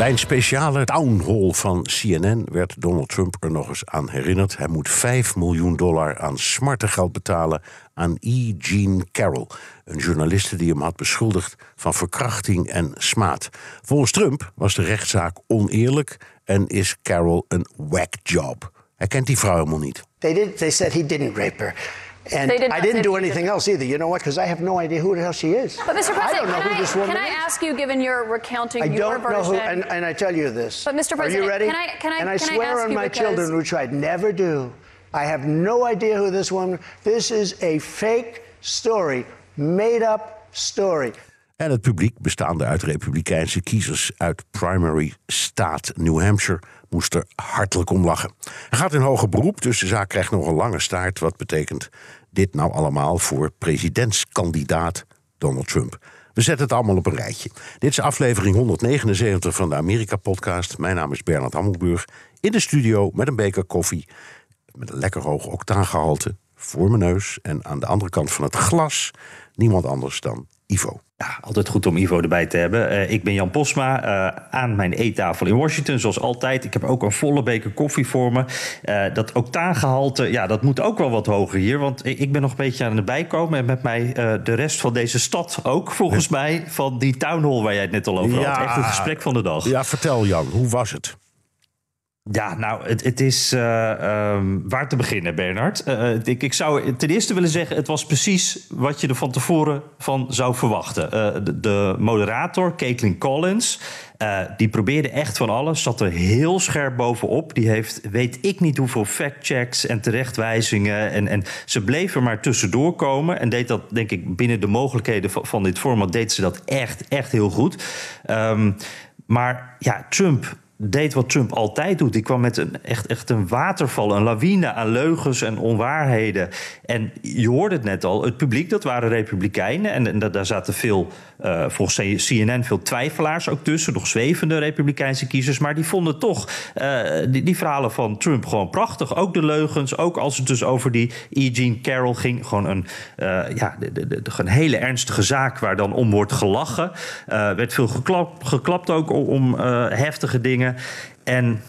Bij een speciale town hall van CNN werd Donald Trump er nog eens aan herinnerd. Hij moet 5 miljoen dollar aan smartengeld betalen aan E. Jean Carroll. Een journaliste die hem had beschuldigd van verkrachting en smaad. Volgens Trump was de rechtszaak oneerlijk en is Carroll een whack job. Hij kent die vrouw helemaal niet. They did. They said he didn't rape her. And They did I didn't do anything did. else either. You know what? Because I have no idea who the hell she is. But Mr. President, I don't know can, who I, this woman can I is. ask you, given your recounting I your don't know version? who, and, and I tell you this. But, Mr. President, Are you ready? can I- can I- and I can I swear ask on my because- children, which I'd never do. I have no idea who this woman. This is a fake story, made up story. En het publiek, bestaande uit republikeinse kiezers uit primary staat New Hampshire, moest er hartelijk om lachen. Hij gaat in hoger beroep, dus de zaak krijgt nog een lange staart. Wat betekent dit nou allemaal voor presidentskandidaat Donald Trump? We zetten het allemaal op een rijtje. Dit is aflevering 179 van de Amerika-podcast. Mijn naam is Bernard Hammelburg. In de studio met een beker koffie. Met een lekker hoog octaangehalte voor mijn neus. En aan de andere kant van het glas niemand anders dan Ivo. Ja, altijd goed om Ivo erbij te hebben. Eh, ik ben Jan Posma eh, aan mijn eettafel in Washington, zoals altijd. Ik heb ook een volle beker koffie voor me. Eh, dat octaangehalte, ja, dat moet ook wel wat hoger hier. Want ik ben nog een beetje aan het bijkomen. En met mij de rest van deze stad ook, volgens mij. Van die town hall waar jij het net al over Ja. had. Echt het gesprek van de dag. Ja, vertel Jan, hoe was het? Ja, nou, het, het is eh, ehm, waar te beginnen, Bernard. Eh, ik, ik zou ten eerste willen zeggen, het was precies wat je er van tevoren van zou verwachten. Eh, de, de moderator, Caitlin Collins, eh, die probeerde echt van alles, zat er heel scherp bovenop. Die heeft, weet ik niet hoeveel factchecks en terechtwijzingen. En, en ze bleef er maar tussendoor komen. En deed dat, denk ik, binnen de mogelijkheden van, van dit format, deed ze dat echt, echt heel goed. Ehm, maar ja, Trump deed wat Trump altijd doet. Die kwam met een, echt, echt een waterval, een lawine aan leugens en onwaarheden. En je hoorde het net al, het publiek, dat waren republikeinen. En, en da- daar zaten veel, eh, volgens CNN, veel twijfelaars ook tussen. Nog zwevende republikeinse kiezers. Maar die vonden toch eh, die, die verhalen van Trump gewoon prachtig. Ook de leugens, ook als het dus over die E. Jean Carroll ging. Gewoon een, eh, ja, de, de, de- een hele ernstige zaak waar dan om wordt gelachen. Werd veel geklap, geklapt ook om, heftige dingen. En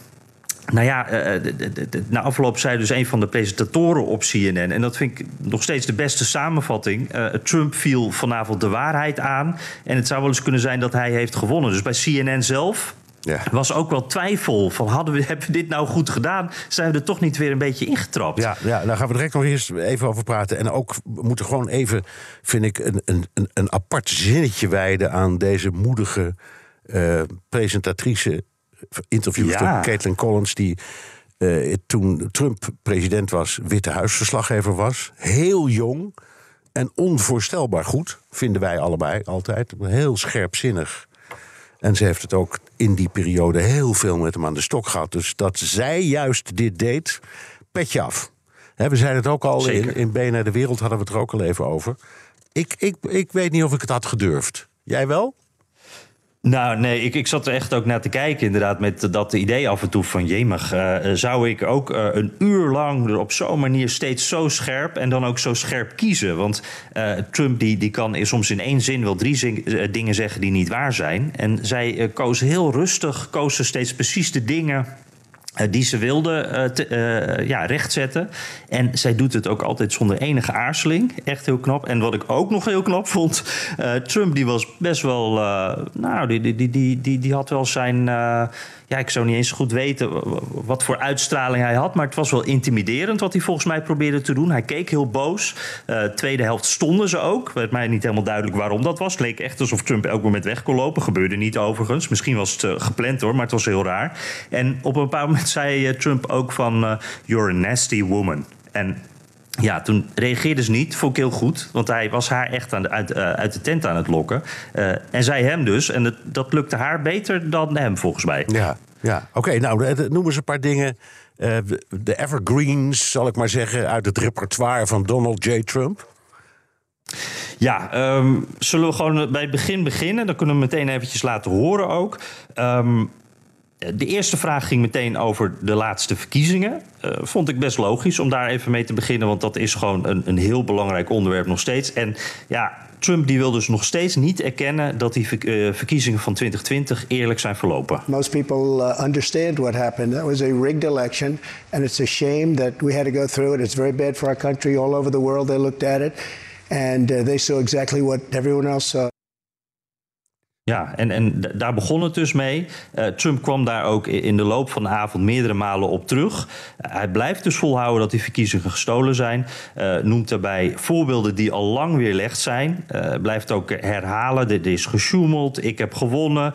nou ja, eh, de- na afloop zei dus een van de presentatoren op CNN... en dat vind ik nog steeds de beste samenvatting... eh, Trump viel vanavond de waarheid aan... en het zou wel eens kunnen zijn dat hij heeft gewonnen. Dus bij CNN zelf Ja. was ook wel twijfel van... Hadden we, hebben we dit nou goed gedaan? Zijn we er toch niet weer een beetje ingetrapt? Ja, ja, daar gaan we direct nog eerst even over praten. En ook, we moeten gewoon even, vind ik, een, een, een- apart zinnetje wijden aan deze moedige eh, presentatrice, interviewster Ja. Caitlin Collins, die eh, toen Trump president was, Witte Huisverslaggever was. Heel jong en onvoorstelbaar goed, vinden wij allebei altijd. Heel scherpzinnig. En ze heeft het ook in die periode heel veel met hem aan de stok gehad. Dus dat zij juist dit deed, petje af. We zeiden het ook al, in, in BNR De Wereld hadden we het er ook al even over. Ik, ik, ik weet niet of ik het had gedurfd. Jij wel? Nou, nee, ik, ik zat er echt ook naar te kijken, inderdaad, met dat idee af en toe van jemig. eh, zou ik ook eh, een uur lang er op zo'n manier steeds zo scherp en dan ook zo scherp kiezen? Want eh, Trump die, die kan soms in één zin wel drie dingen zeggen die niet waar zijn. En zij koos heel rustig, koos ze steeds precies de dingen die ze wilde eh, eh, ja, rechtzetten. En zij doet het ook altijd zonder enige aarzeling. Echt heel knap. En wat ik ook nog heel knap vond... eh, Trump die was best wel... eh, nou, die, die, die, die, die, die had wel zijn... ja, ik zou niet eens goed weten wat voor uitstraling hij had... maar het was wel intimiderend wat hij volgens mij probeerde te doen. Hij keek heel boos. Eh, tweede helft stonden ze ook. Werd mij niet helemaal duidelijk waarom dat was. Het leek echt alsof Trump elk moment weg kon lopen. Gebeurde niet overigens. Misschien was het eh, gepland hoor, maar het was heel raar. En op een bepaald moment zei eh, Trump ook van... You're a nasty woman. En ja, toen reageerde ze niet. Vond ik heel goed. Want hij was haar echt aan de, uit, uh, uit de tent aan het lokken. Uh, en zij hem dus. En dat, dat lukte haar beter dan hem, volgens mij. Ja, ja. oké. nou, noem eens een paar dingen. Uh, de evergreens, zal ik maar zeggen, uit het repertoire van Donald J. Trump. Ja, um, zullen we gewoon bij het begin beginnen? Dan kunnen we meteen eventjes laten horen ook. Um, de eerste vraag ging meteen over de laatste verkiezingen. Uh, vond ik best logisch om daar even mee te beginnen, want dat is gewoon een, een heel belangrijk onderwerp nog steeds. En ja, Trump die wil dus nog steeds niet erkennen dat die uh, verkiezingen van 2020 eerlijk zijn verlopen. Most people uh, understand what happened. That was a rigged election, and it's a shame that we had to go through it. It's very bad for our country. All over the world, they looked at it, and they saw exactly what everyone else saw. Ja, en, en daar begon het dus mee. Uh, Trump kwam daar ook in de loop van de avond meerdere malen op terug. Uh, hij blijft dus volhouden dat die verkiezingen gestolen zijn. Uh, noemt daarbij voorbeelden die al lang weerlegd zijn. blijft ook herhalen, dit is gesjoemeld, ik heb gewonnen.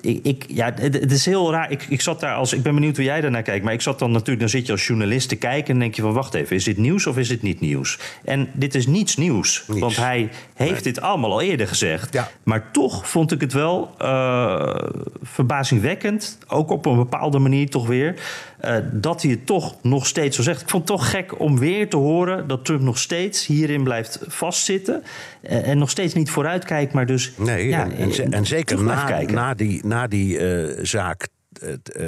ik, ik, ja, het, het, is heel raar. Ik, ik zat daar als, ik ben benieuwd hoe jij daarnaar kijkt. Maar ik zat dan natuurlijk, dan zit je als journalist te kijken... en denk je van, wacht even, is dit nieuws of is dit niet nieuws? En dit is niets nieuws. Niets. Want hij heeft nee. dit allemaal al eerder gezegd. Ja. Maar toch vond ik het wel uh, verbazingwekkend, ook op een bepaalde manier toch weer, uh, dat hij het toch nog steeds zo zegt. Ik vond het toch gek om weer te horen dat Trump nog steeds hierin blijft vastzitten uh, en nog steeds niet vooruit kijkt, maar dus. Nee, ja, en, en, zeker na, na, die, na die zaak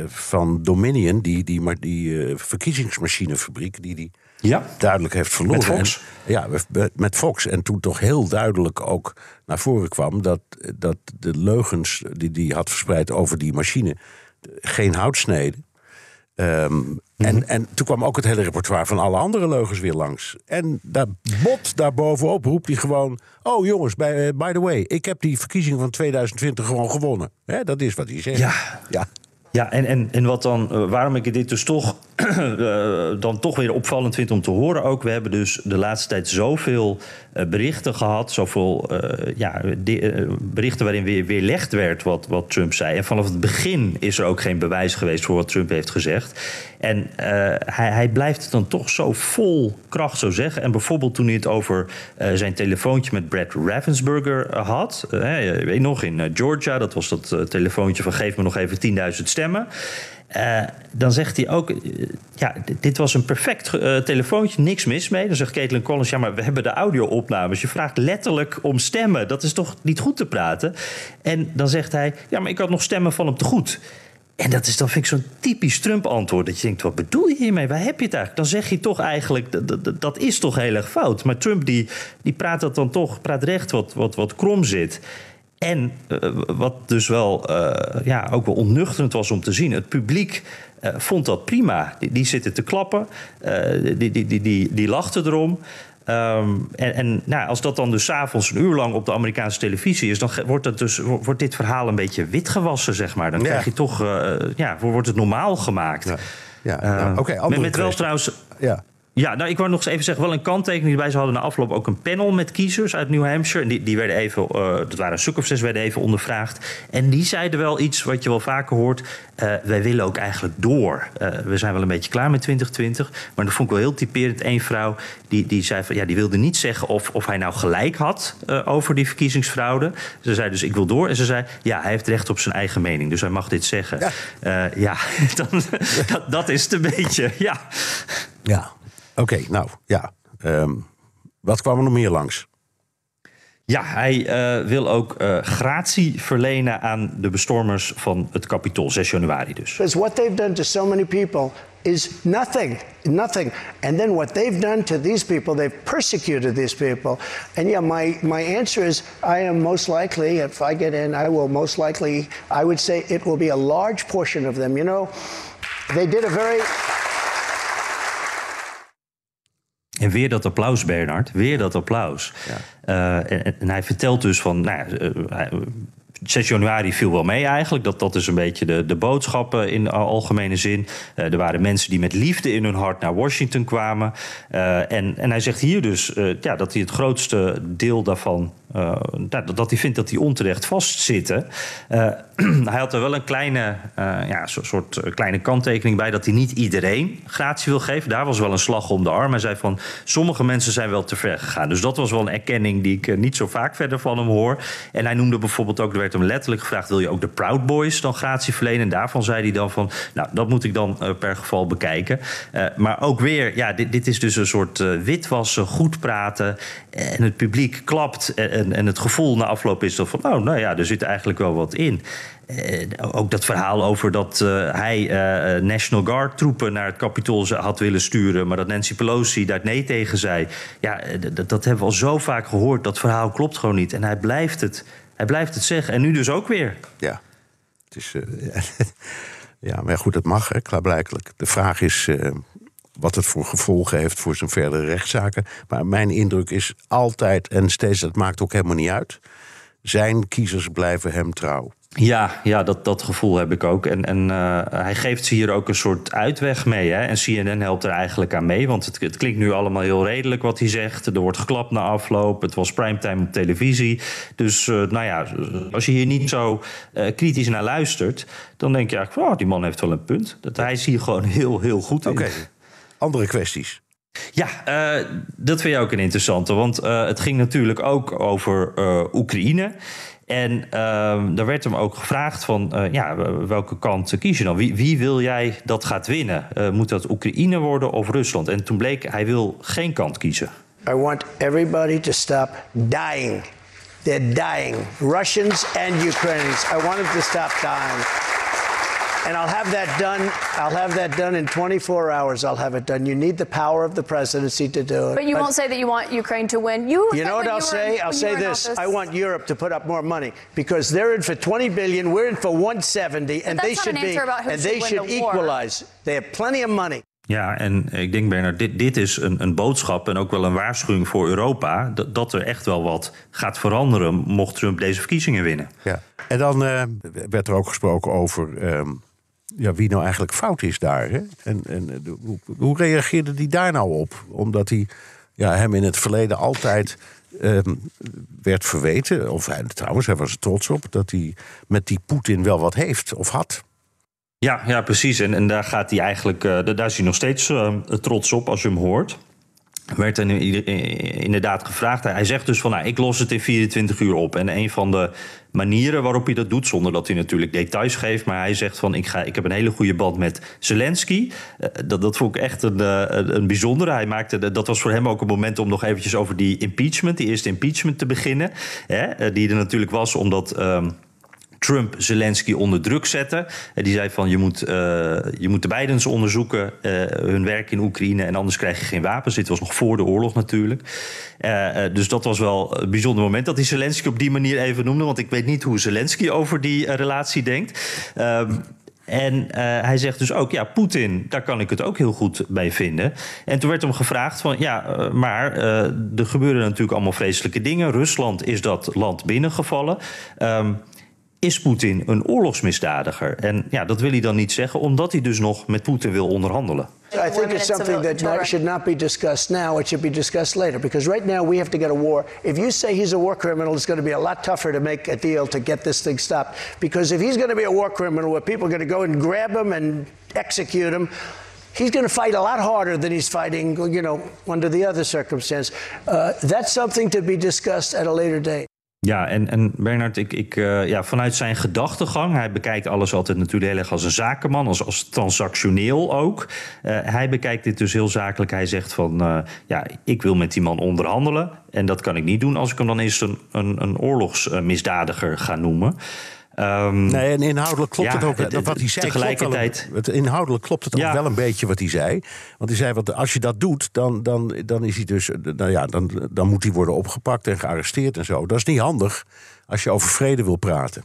van Dominion, die, die, maar die verkiezingsmachinefabriek, die die ja. duidelijk heeft verloren. Met Fox? En, ja, met Fox. En toen toch heel duidelijk ook naar voren kwam dat, dat de leugens die hij had verspreid over die machine geen hout sneden. Um, mm-hmm. en, en toen kwam ook het hele repertoire van alle andere leugens weer langs. En daar bot daarbovenop roept hij gewoon... oh jongens, by, by the way, ik heb die verkiezing van 2020 gewoon gewonnen. He, dat is wat hij zegt. Ja, ja. Ja, en, en, en wat dan, uh, waarom ik dit dus toch dan toch weer opvallend vind om te horen ook. We hebben dus de laatste tijd zoveel uh, berichten gehad, zoveel ja, de, berichten waarin weer weerlegd werd wat, wat Trump zei. En vanaf het begin is er ook geen bewijs geweest voor wat Trump heeft gezegd. En hij, hij blijft het dan toch zo vol kracht zo zeggen. En bijvoorbeeld toen hij het over zijn telefoontje met Brad Ravensburger had. je weet nog, in Georgia, dat was dat telefoontje van geef me nog even 10.000 stemmen. Uh, dan zegt hij ook, uh, ja, dit was een perfect uh, telefoontje, niks mis mee. Dan zegt Caitlin Collins, ja, maar we hebben de audio-opnames. Je vraagt letterlijk om stemmen. Dat is toch niet goed te praten? En dan zegt hij, ja, maar ik had nog stemmen van hem te goed. En dat is dan, vind ik, zo'n typisch Trump-antwoord. Dat je denkt, wat bedoel je hiermee? Waar heb je het eigenlijk? Dan zeg je toch eigenlijk, dat, dat, dat is toch heel erg fout. Maar Trump, die, die praat dat dan toch, praat recht wat, wat, wat krom zit. En uh, wat dus wel uh, ja, ook wel onnuchterend was om te zien, het publiek uh, vond dat prima. Die, die zitten te klappen, die, die, die, die, die lachten erom. Um, en en nou, als dat dan dus avonds een uur lang op de Amerikaanse televisie is, dan wordt, het dus, wordt dit verhaal een beetje witgewassen, zeg maar. Dan ja. krijg je toch, ja, wordt het normaal gemaakt. Ja. Ja, nou, oké. Okay, met, met wel trouwens. Ja. Ja, nou, ik wou nog eens even zeggen, wel een kanttekening erbij. Ze hadden na afloop ook een panel met kiezers uit New Hampshire. En die, die werden even, uh, dat waren een stuk of zes, werden even ondervraagd. En die zeiden wel iets wat je wel vaker hoort. Uh, wij willen ook eigenlijk door. Uh, we zijn wel een beetje klaar met 2020. Maar dat vond ik wel heel typerend. Eén vrouw die, die zei van, ja, die wilde niet zeggen of, of hij nou gelijk had over die verkiezingsfraude. Ze zei dus, ik wil door. En ze zei, ja, hij heeft recht op zijn eigen mening. Dus hij mag dit zeggen. Ja, ja dan, dat, dat is het een beetje, ja. Ja, Oké, okay, nou ja. Um, wat kwam er nog meer langs? Ja, hij uh, wil ook uh, gratie verlenen aan de bestormers van het Capitool, 6 januari dus. Because what they've done to so many people is nothing, nothing. And then what they've done to these people, they've persecuted these people. And yeah, my, my answer is I am most likely, if I get in, I will most likely, I would say it will be a large portion of them. You know, they did a very... En weer dat applaus, Bernard. Weer dat applaus. Ja. Uh, en, en, hij vertelt dus van. Nou, uh, 6 januari viel wel mee eigenlijk. Dat, dat is een beetje de, de boodschap in algemene zin. Uh, er waren mensen die met liefde in hun hart naar Washington kwamen. Uh, en, en hij zegt hier dus ja, dat hij het grootste deel daarvan uh, dat hij vindt dat hij onterecht vastzitten. Hij had er wel een kleine, ja, soort kleine kanttekening bij dat hij niet iedereen gratie wil geven. Daar was wel een slag om de arm. Hij zei van sommige mensen zijn wel te ver gegaan. Dus dat was wel een erkenning die ik niet zo vaak verder van hem hoor. En hij noemde bijvoorbeeld ook, er werd hem letterlijk gevraagd: wil je ook de Proud Boys dan gratie verlenen? En daarvan zei hij dan van, nou, dat moet ik dan per geval bekijken. maar ook weer, ja, dit, dit is dus een soort witwassen, goed praten. En het publiek klapt. En, en het gevoel na afloop is dan van, oh, nou ja, er zit eigenlijk wel wat in. Ook dat verhaal over dat hij National Guard troepen naar het Capitool had willen sturen, maar dat Nancy Pelosi daar nee tegen zei. Ja, dat hebben we al zo vaak gehoord. Dat verhaal klopt gewoon niet. En hij blijft het, hij blijft het zeggen. En nu dus ook weer. Ja, het is. ja, maar goed, het mag, hè, klaarblijkelijk. De vraag is wat het voor gevolgen heeft voor zijn verdere rechtszaken. Maar mijn indruk is altijd en steeds, dat maakt ook helemaal niet uit. Zijn kiezers blijven hem trouw. Ja, ja dat, dat gevoel heb ik ook. En, en uh, hij geeft ze hier ook een soort uitweg mee. Hè? En CNN helpt er eigenlijk aan mee. Want het, het, klinkt nu allemaal heel redelijk wat hij zegt. Er wordt geklapt na afloop. Het was primetime op televisie. Dus uh, nou ja, als je hier niet zo uh, kritisch naar luistert... dan denk je eigenlijk, oh, die man heeft wel een punt. Dat hij is hier gewoon heel, heel goed in. Oké andere kwesties. Ja, uh, dat vind je ook een interessante. Want uh, het ging natuurlijk ook over uh, Oekraïne. En daar werd hem ook gevraagd van, ja, welke kant kies je dan? Wie, wie wil jij dat gaat winnen? moet dat Oekraïne worden of Rusland? En toen bleek, hij wil geen kant kiezen. I want everybody to stop dying. They're dying. Russians and Ukrainians. I want them to stop dying. And I'll have that done. I'll have that done in 24 hours. I'll have it done. You need the power of the presidency to do it. But you but, won't say that you want Ukraine to win. You. You know what I'll say? In, I'll say this. I want Europe to put up more money because they're in for 20 billion. We're in for 170, and they should be. And they should the equalize. They have plenty of money. Ja, en ik denk, Bernard, dit, dit is een, een boodschap en ook wel een waarschuwing voor Europa. Dat, dat er echt wel wat gaat veranderen mocht Trump deze verkiezingen winnen. Ja, en dan uh, werd er ook gesproken over. Um, ja, wie nou eigenlijk fout is daar. Hè? En, en eh, hoe, hoe reageerde hij daar nou op? Omdat hij ja, hem in het verleden altijd um, werd verweten, of trouwens, hij was er trots op, dat hij met die Poetin wel wat heeft of had. Ja, ja precies. En, en daar gaat hij eigenlijk, uh, daar is hij nog steeds uh, trots op als je hem hoort werd er inderdaad gevraagd. Hij zegt dus van, nou, ik los het in 24 uur op. En een van de manieren waarop hij dat doet, zonder dat hij natuurlijk details geeft, maar hij zegt van, ik, ga, ik heb een hele goede band met Zelensky. Uh, dat, dat vond ik echt een, uh, een bijzondere. Hij maakte, dat was voor hem ook een moment om nog eventjes over die impeachment, die eerste impeachment te beginnen. Hè, die er natuurlijk was omdat... Um, Trump Zelensky onder druk zetten. Die zei van je moet, uh, je moet de Bidens onderzoeken, uh, hun werk in Oekraïne en anders krijg je geen wapens. Dit was nog voor de oorlog natuurlijk. Uh, dus dat was wel een bijzonder moment dat hij Zelensky op die manier even noemde. Want ik weet niet hoe Zelensky over die relatie denkt. Um, en hij zegt dus ook, ja, Poetin, daar kan ik het ook heel goed bij vinden. En toen werd hem gevraagd van, ja, maar er gebeuren natuurlijk allemaal vreselijke dingen. Rusland is dat land binnengevallen. Um, is Poetin een oorlogsmisdadiger? En ja, dat wil hij dan niet zeggen, omdat hij dus nog met Poetin wil onderhandelen. I think it's something that should not be discussed now. It should be discussed later. Because right now we have to get a war. If you say he's a war criminal, it's going to be a lot tougher to make a deal to get this thing stopped. Because if he's going to be a war criminal, where people are going to go and grab him and execute him, he's going to fight a lot harder than he's fighting, you know, under the other circumstance. Uh, that's something to be discussed at a later date. Ja, en, en Bernard, ik, ik, uh, ja, vanuit zijn gedachtegang, hij bekijkt alles altijd natuurlijk heel erg als een zakenman, als, als transactioneel ook. Uh, hij bekijkt dit dus heel zakelijk. Hij zegt van, uh, ja, ik wil met die man onderhandelen. En dat kan ik niet doen als ik hem dan eens een, een, een oorlogsmisdadiger ga noemen. Um, nee, en inhoudelijk klopt het ook. Het, wat hij zei, tegelijkertijd. Wel, het, inhoudelijk klopt het ook wel een beetje wat hij zei. Want hij zei: want als je dat doet, dan, dan, dan is hij dus. Nou ja, dan, dan moet hij worden opgepakt en gearresteerd en zo. Dat is niet handig als je over vrede wil praten.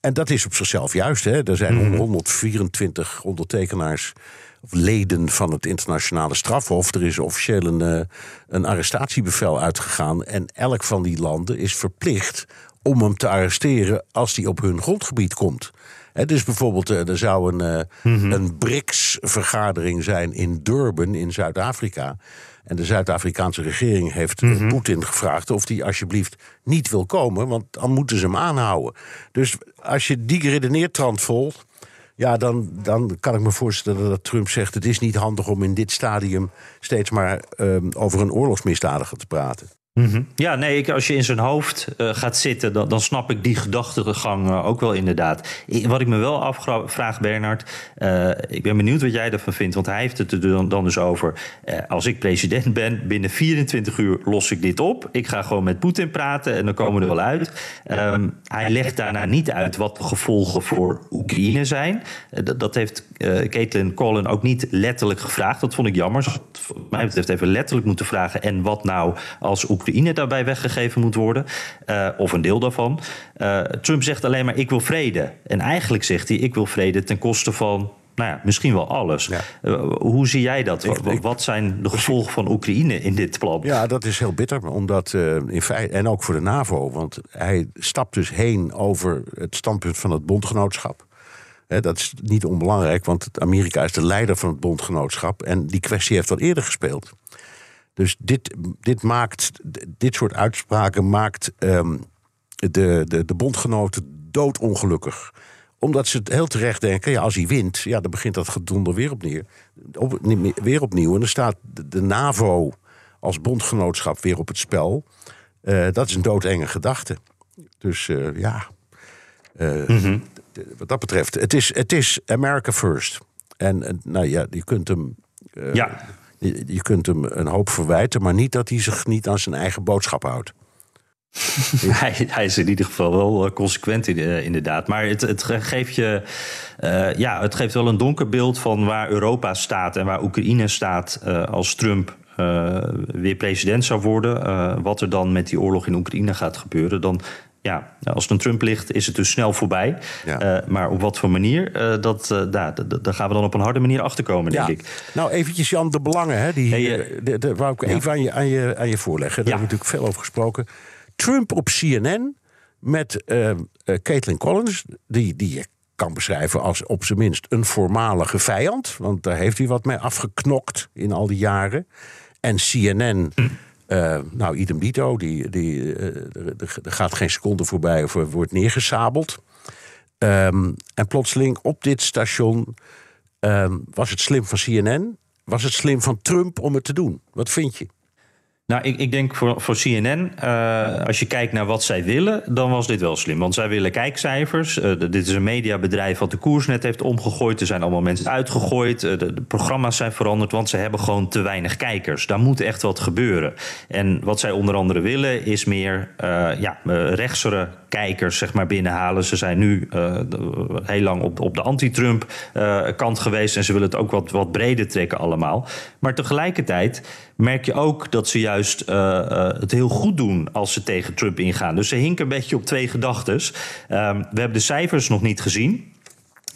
En dat is op zichzelf juist. Hè. Er zijn mm. 124 ondertekenaars of leden van het internationale strafhof. Er is officieel een, eh, een arrestatiebevel uitgegaan. En elk van die landen is verplicht om hem te arresteren als hij op hun grondgebied komt. Hè, dus bijvoorbeeld, eh, er zou een, uh, een BRICS-vergadering zijn in Durban in Zuid-Afrika. En de Zuid-Afrikaanse regering heeft mm Poetin gevraagd of hij alsjeblieft niet wil komen, want dan moeten ze hem aanhouden. Dus als je die geredeneertrand volgt, ja, dan, dan kan ik me voorstellen dat Trump zegt: het is niet handig om in dit stadium steeds maar um, over een oorlogsmisdadiger te praten. Mhm. Ja, nee, ik, als je in zijn hoofd uh, gaat zitten, dan, dan, snap ik die gedachtegang uh, ook wel inderdaad. Wat ik me wel afvraag, Bernard, uh, ik ben benieuwd wat jij ervan vindt, want hij heeft het er dan, dus over. als ik president ben, binnen 24 uur los ik dit op. Ik ga gewoon met Poetin praten en dan komen we er wel uit. Um, hij legt daarna niet uit wat de gevolgen voor Oekraïne zijn. Dat, dat, heeft Caitlin Collin ook niet letterlijk gevraagd. Dat vond ik jammer. Mij betreft even letterlijk moeten vragen. En wat nou als Oekraïne Oekraïne daarbij weggegeven moet worden, uh, of een deel daarvan. Uh, Trump zegt alleen maar: ik wil vrede. En eigenlijk zegt hij: ik wil vrede ten koste van nou ja, misschien wel alles. Ja. Uh, hoe zie jij dat? Ik, ik, Wat zijn de gevolgen van Oekraïne in dit plan? Ja, dat is heel bitter. Omdat uh, in feite, en ook voor de NAVO, want hij stapt dus heen over het standpunt van het bondgenootschap. He, dat is niet onbelangrijk, want Amerika is de leider van het bondgenootschap. En die kwestie heeft al eerder gespeeld. Dus dit, dit maakt, dit soort uitspraken maakt um, de, de, de bondgenoten doodongelukkig omdat ze het heel terecht denken, ja, als hij wint, ja, dan begint dat gedonder weer opnieuw. Op, weer opnieuw. En dan staat de, de, NAVO als bondgenootschap weer op het spel. Uh, dat is een doodenge gedachte. Dus uh, ja, uh, mm -hmm. wat dat betreft, het is, het is America first. En nou ja, je kunt hem. ja je, kunt hem een hoop verwijten, maar niet dat hij zich niet aan zijn eigen boodschap houdt. hij, hij, is in ieder geval wel eh, consequent eh, inderdaad. Maar het, het, geeft je, uh, ja, het geeft wel een donker beeld van waar Europa staat en waar Oekraïne staat uh, als Trump uh, weer president zou worden. wat er dan met die oorlog in Oekraïne gaat gebeuren. Dan ja, als het een Trump ligt, is het dus snel voorbij. Ja. Uh, maar op wat voor manier, uh, dat, uh, daar, daar gaan we dan op een harde manier achterkomen, denk ja. ik. Nou, eventjes Jan, de belangen, hè, die, hey, de, de, wou ik even aan je, aan, je, aan je voorleggen. Daar hebben we natuurlijk veel over gesproken. Trump op CNN met Caitlin Collins, die, die je kan beschrijven als op zijn minst een voormalige vijand. Want daar heeft hij wat mee afgeknokt in al die jaren. En CNN... Hm uh, nou, idem dito, die, die, uh, er, gaat geen seconde voorbij of er wordt neergesabeld. Um, en plotseling op dit station um, was het slim van CNN, was het slim van Trump om het te doen. Wat vind je? Nou, ik, ik denk voor, voor CNN, uh, als je kijkt naar wat zij willen, dan was dit wel slim. Want zij willen kijkcijfers. Uh, dit is een mediabedrijf wat de koers net heeft omgegooid. Er zijn allemaal mensen uitgegooid. De, de, programma's zijn veranderd, want ze hebben gewoon te weinig kijkers. Daar moet echt wat gebeuren. En wat zij onder andere willen, is meer ja, rechtsere kijkers zeg maar, binnenhalen. Ze zijn nu heel lang op, op de anti-Trump kant geweest. En ze willen het ook wat, wat breder trekken allemaal. Maar tegelijkertijd merk je ook dat ze juist uh, uh, het heel goed doen als ze tegen Trump ingaan. Dus ze hinken een beetje op twee gedachten. Um, we hebben de cijfers nog niet gezien.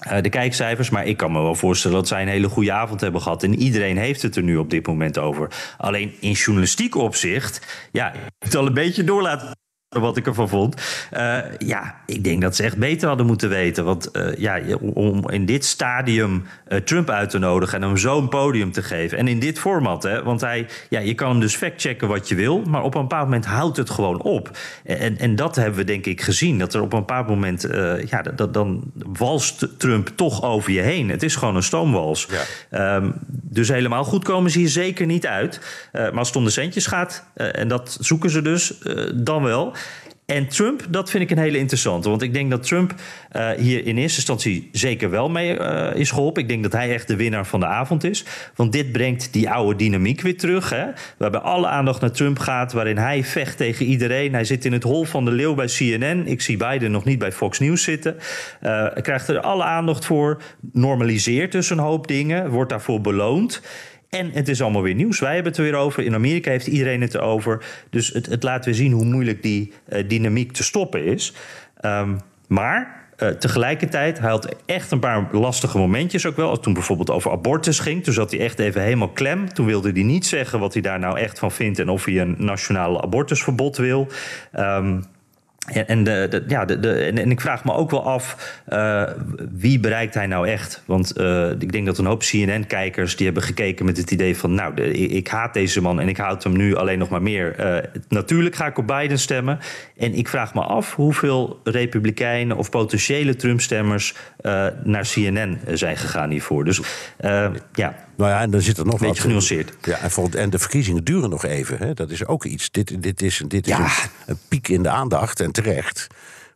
Uh, de kijkcijfers, maar ik kan me wel voorstellen dat zij een hele goede avond hebben gehad. En iedereen heeft het er nu op dit moment over. Alleen in journalistiek opzicht, ja, het al een beetje door laten wat ik ervan vond. Uh, ja, ik denk dat ze echt beter hadden moeten weten. Want uh, ja, om in dit stadium uh, Trump uit te nodigen en hem zo'n podium te geven. En in dit format, hè, want hij, ja, je kan hem dus factchecken wat je wil. Maar op een bepaald moment houdt het gewoon op. En, en dat hebben we denk ik gezien. Dat er op een bepaald moment, ja, dat, dan walst Trump toch over je heen. Het is gewoon een stoomwals. Ja. Um, dus helemaal goed komen ze hier zeker niet uit. maar als het om de centjes gaat, en dat zoeken ze dus, dan wel. En Trump, dat vind ik een hele interessante. Want ik denk dat Trump uh, hier in eerste instantie zeker wel mee uh, is geholpen. Ik denk dat hij echt de winnaar van de avond is. Want dit brengt die oude dynamiek weer terug. Hè? Waarbij alle aandacht naar Trump gaat. Waarin hij vecht tegen iedereen. Hij zit in het hol van de leeuw bij CNN. Ik zie Biden nog niet bij Fox News zitten. Uh, krijgt er alle aandacht voor. Normaliseert dus een hoop dingen. Wordt daarvoor beloond. En het is allemaal weer nieuws. Wij hebben het er weer over. In Amerika heeft iedereen het erover. Dus het, laat weer zien hoe moeilijk die uh, dynamiek te stoppen is. Um, maar uh, tegelijkertijd, hij had echt een paar lastige momentjes ook wel. Toen bijvoorbeeld over abortus ging, toen zat hij echt even helemaal klem. Toen wilde hij niet zeggen wat hij daar nou echt van vindt en of hij een nationaal abortusverbod wil. Um, En, ja, de, en, ik vraag me ook wel af, uh, wie bereikt hij nou echt? Want uh, ik denk dat een hoop CNN-kijkers die hebben gekeken met het idee van... nou, ik haat deze man en ik houd hem nu alleen nog maar meer. Uh, natuurlijk ga ik op Biden stemmen. En ik vraag me af hoeveel republikeinen of potentiële Trump-stemmers... naar CNN zijn gegaan hiervoor. Dus ja... Nou ja, en dan zit er nog Beetje wat. genuanceerd. Ja, en, volgend, en de verkiezingen duren nog even. Hè? Dat is ook iets. Dit, dit is, dit is Ja. een, een piek in de aandacht en terecht.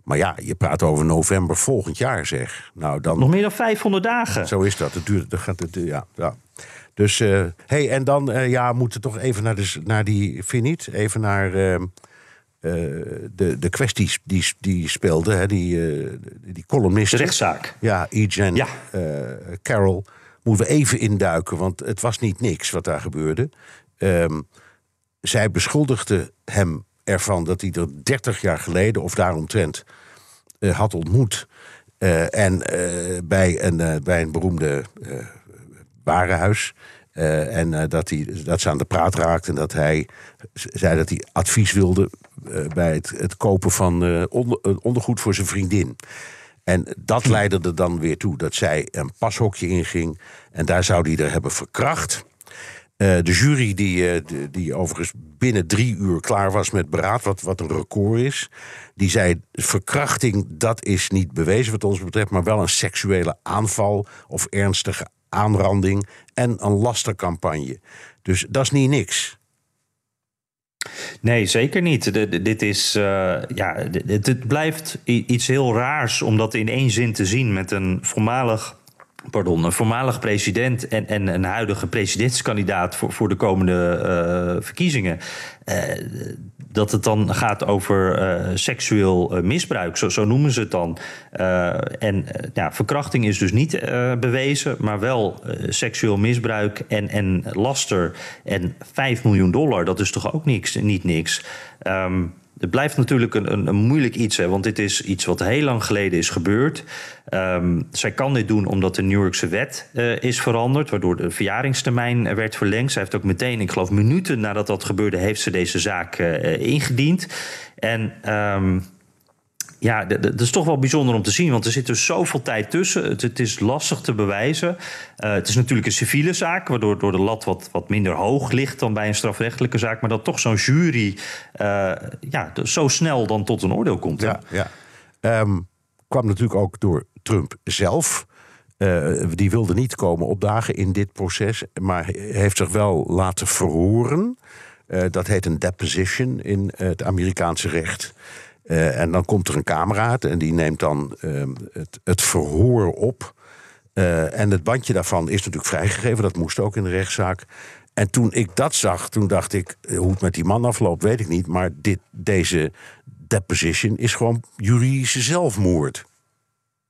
Maar ja, je praat over november volgend jaar, zeg. Nou, dan, Nog meer dan 500 dagen. Zo is dat. Het duurt, dat gaat, het, ja, ja. Dus, eh hey, en dan, eh, ja, moeten we toch even naar, de, naar die, vind je niet? Even naar eh, eh, de, de kwesties die, die speelden, hè? Die, eh die columnist. De rechtszaak. Ja, E-Jen Ja. eh, Carroll. Moeten we even induiken, want het was niet niks wat daar gebeurde. Ehm, zij beschuldigde hem ervan dat hij er 30 jaar geleden of daaromtrent eh, had ontmoet. Eh, en eh, bij, een, bij een beroemde warenhuis. En dat, hij, dat ze aan de praat raakte en dat hij zei dat hij advies wilde bij het, het kopen van onder, ondergoed voor zijn vriendin. En dat leidde er dan weer toe dat zij een pashokje inging. En daar zou hij er hebben verkracht. Eh, de jury, die, eh, die, die overigens binnen drie uur klaar was met beraad, wat, wat een record is, die zei: verkrachting, dat is niet bewezen wat ons betreft, maar wel een seksuele aanval of ernstige aanranding en een lastercampagne. Dus dat is niet niks. Nee, zeker niet. Dit is, eh, ja, het, het blijft iets heel raars om dat in één zin te zien met een voormalig. Pardon, een voormalig president en, en een huidige presidentskandidaat voor, voor de komende eh, verkiezingen. Eh, dat het dan gaat over eh, seksueel eh, misbruik, zo, zo noemen ze het dan. Eh, en ja, verkrachting is dus niet bewezen, maar wel seksueel misbruik en, en laster. En 5 miljoen dollar, dat is toch ook niks, niet niks. Ehm, het blijft natuurlijk een, een, moeilijk iets, hè, want dit is iets wat heel lang geleden is gebeurd. Ehm, zij kan dit doen omdat de New Yorkse wet eh, is veranderd, waardoor de verjaringstermijn eh, werd verlengd. Zij heeft ook meteen, ik geloof minuten nadat dat gebeurde, heeft ze deze zaak eh, ingediend. En ehm, ja, dat is toch wel bijzonder om te zien, want er zit dus zoveel tijd tussen. Het, is lastig te bewijzen. Eh, het is natuurlijk een civiele zaak, waardoor door de lat wat, wat minder hoog ligt dan bij een strafrechtelijke zaak. Maar dat toch zo'n jury eh, ja, zo snel dan tot een oordeel komt. Ja, ja. Ehm, kwam natuurlijk ook door Trump zelf. Eh, die wilde niet komen opdagen in dit proces, maar heeft zich wel laten verhoren. Dat heet een deposition in het Amerikaanse recht. Eh, en dan komt er een camera en die neemt dan ehm, het, het verhoor op. Eh, en het bandje daarvan is natuurlijk vrijgegeven. Dat moest ook in de rechtszaak. En toen ik dat zag, toen dacht ik... eh, hoe het met die man afloopt, weet ik niet. Maar dit, deze deposition is gewoon juridische zelfmoord.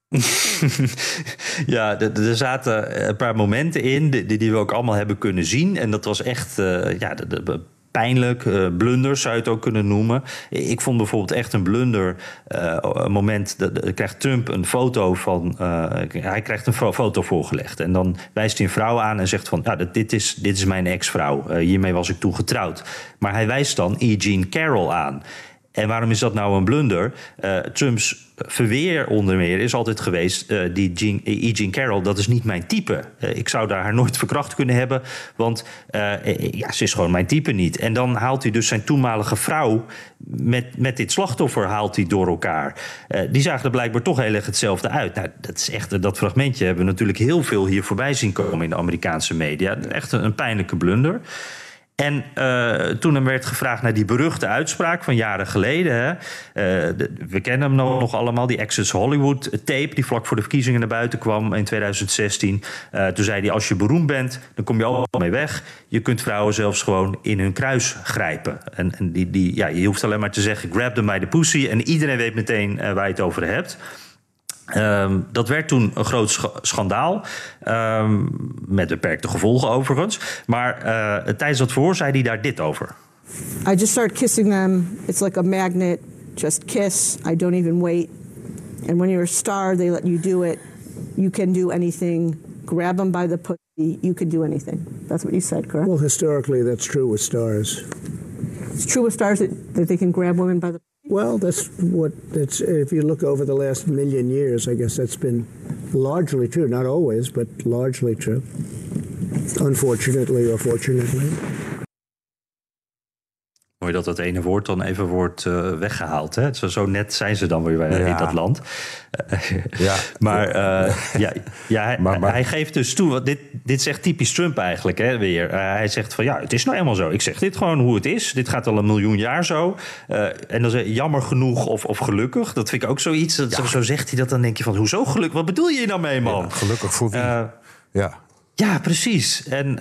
Ja, er zaten een paar momenten in die, die we ook allemaal hebben kunnen zien. En dat was echt ja, de- pijnlijk. eh, blunders zou je het ook kunnen noemen. Ik vond bijvoorbeeld echt een blunder. eh, een moment dat krijgt Trump een foto van. eh, hij krijgt een fo- foto voorgelegd. En dan wijst hij een vrouw aan en zegt van: ja, dit- dit, is, dit is mijn ex-vrouw. Hiermee was ik toen getrouwd. Maar hij wijst dan E. Jean Carroll aan. En waarom is dat nou een blunder? Eh, Trumps verweer onder meer is altijd geweest... eh, die Jean, E. Jean Carroll, dat is niet mijn type. Eh, ik zou daar haar nooit verkracht kunnen hebben... want eh, eh, ja, ze is gewoon mijn type niet. En dan haalt hij dus zijn toenmalige vrouw... met, met dit slachtoffer haalt hij door elkaar. Eh, die zagen er blijkbaar toch heel erg hetzelfde uit. Nou, dat, is echt, dat fragmentje hebben we natuurlijk heel veel hier voorbij zien komen... in de Amerikaanse media. Echt een pijnlijke blunder. En eh, toen werd gevraagd naar die beruchte uitspraak van jaren geleden. Eh, we kennen hem nog, allemaal, die Access Hollywood tape... die vlak voor de verkiezingen naar buiten kwam in 2016. Eh, toen zei hij, als je beroemd bent, dan kom je al mee weg. Je kunt vrouwen zelfs gewoon in hun kruis grijpen. En, en die, die, ja, je hoeft alleen maar te zeggen, grab them by the pussy... en iedereen weet meteen waar je het over hebt... Ehm, dat werd toen een groot scha- schandaal. ehm, met beperkte gevolgen overigens. Maar eh, tijdens dat verhoor zei hij daar dit over. I just start kissing them. It's like a magnet. Just kiss. I don't even wait. And when you're a star, they let you do it. You can do anything. Grab them by the pussy. You can do anything. That's what you said, correct? Well, historically, that's true with stars. it's true with stars that, that they can grab women by the pussy. Well, that's what that's. If you look over the last million years, I guess that's been largely true. Not always, but largely true. Unfortunately or fortunately. Mooi dat dat ene woord dan even wordt uh, weggehaald. Hè? Zo, zo, net zijn ze dan weer ja. in dat land. ja. maar, uh, ja, ja, hij, maar, maar, hij, geeft dus toe. Dit, dit zegt typisch Trump eigenlijk hè, weer. Uh, hij zegt van ja, het is nou eenmaal zo. Ik zeg dit gewoon hoe het is. Dit gaat al een miljoen jaar zo. en dan zeg je jammer genoeg of, of gelukkig. Dat vind ik ook zoiets. Dat, ja. Zo zegt hij dat. Dan denk je van hoezo gelukkig? Wat bedoel je nou mee, man? gelukkig voor wie? ja. Ja, precies. En uh,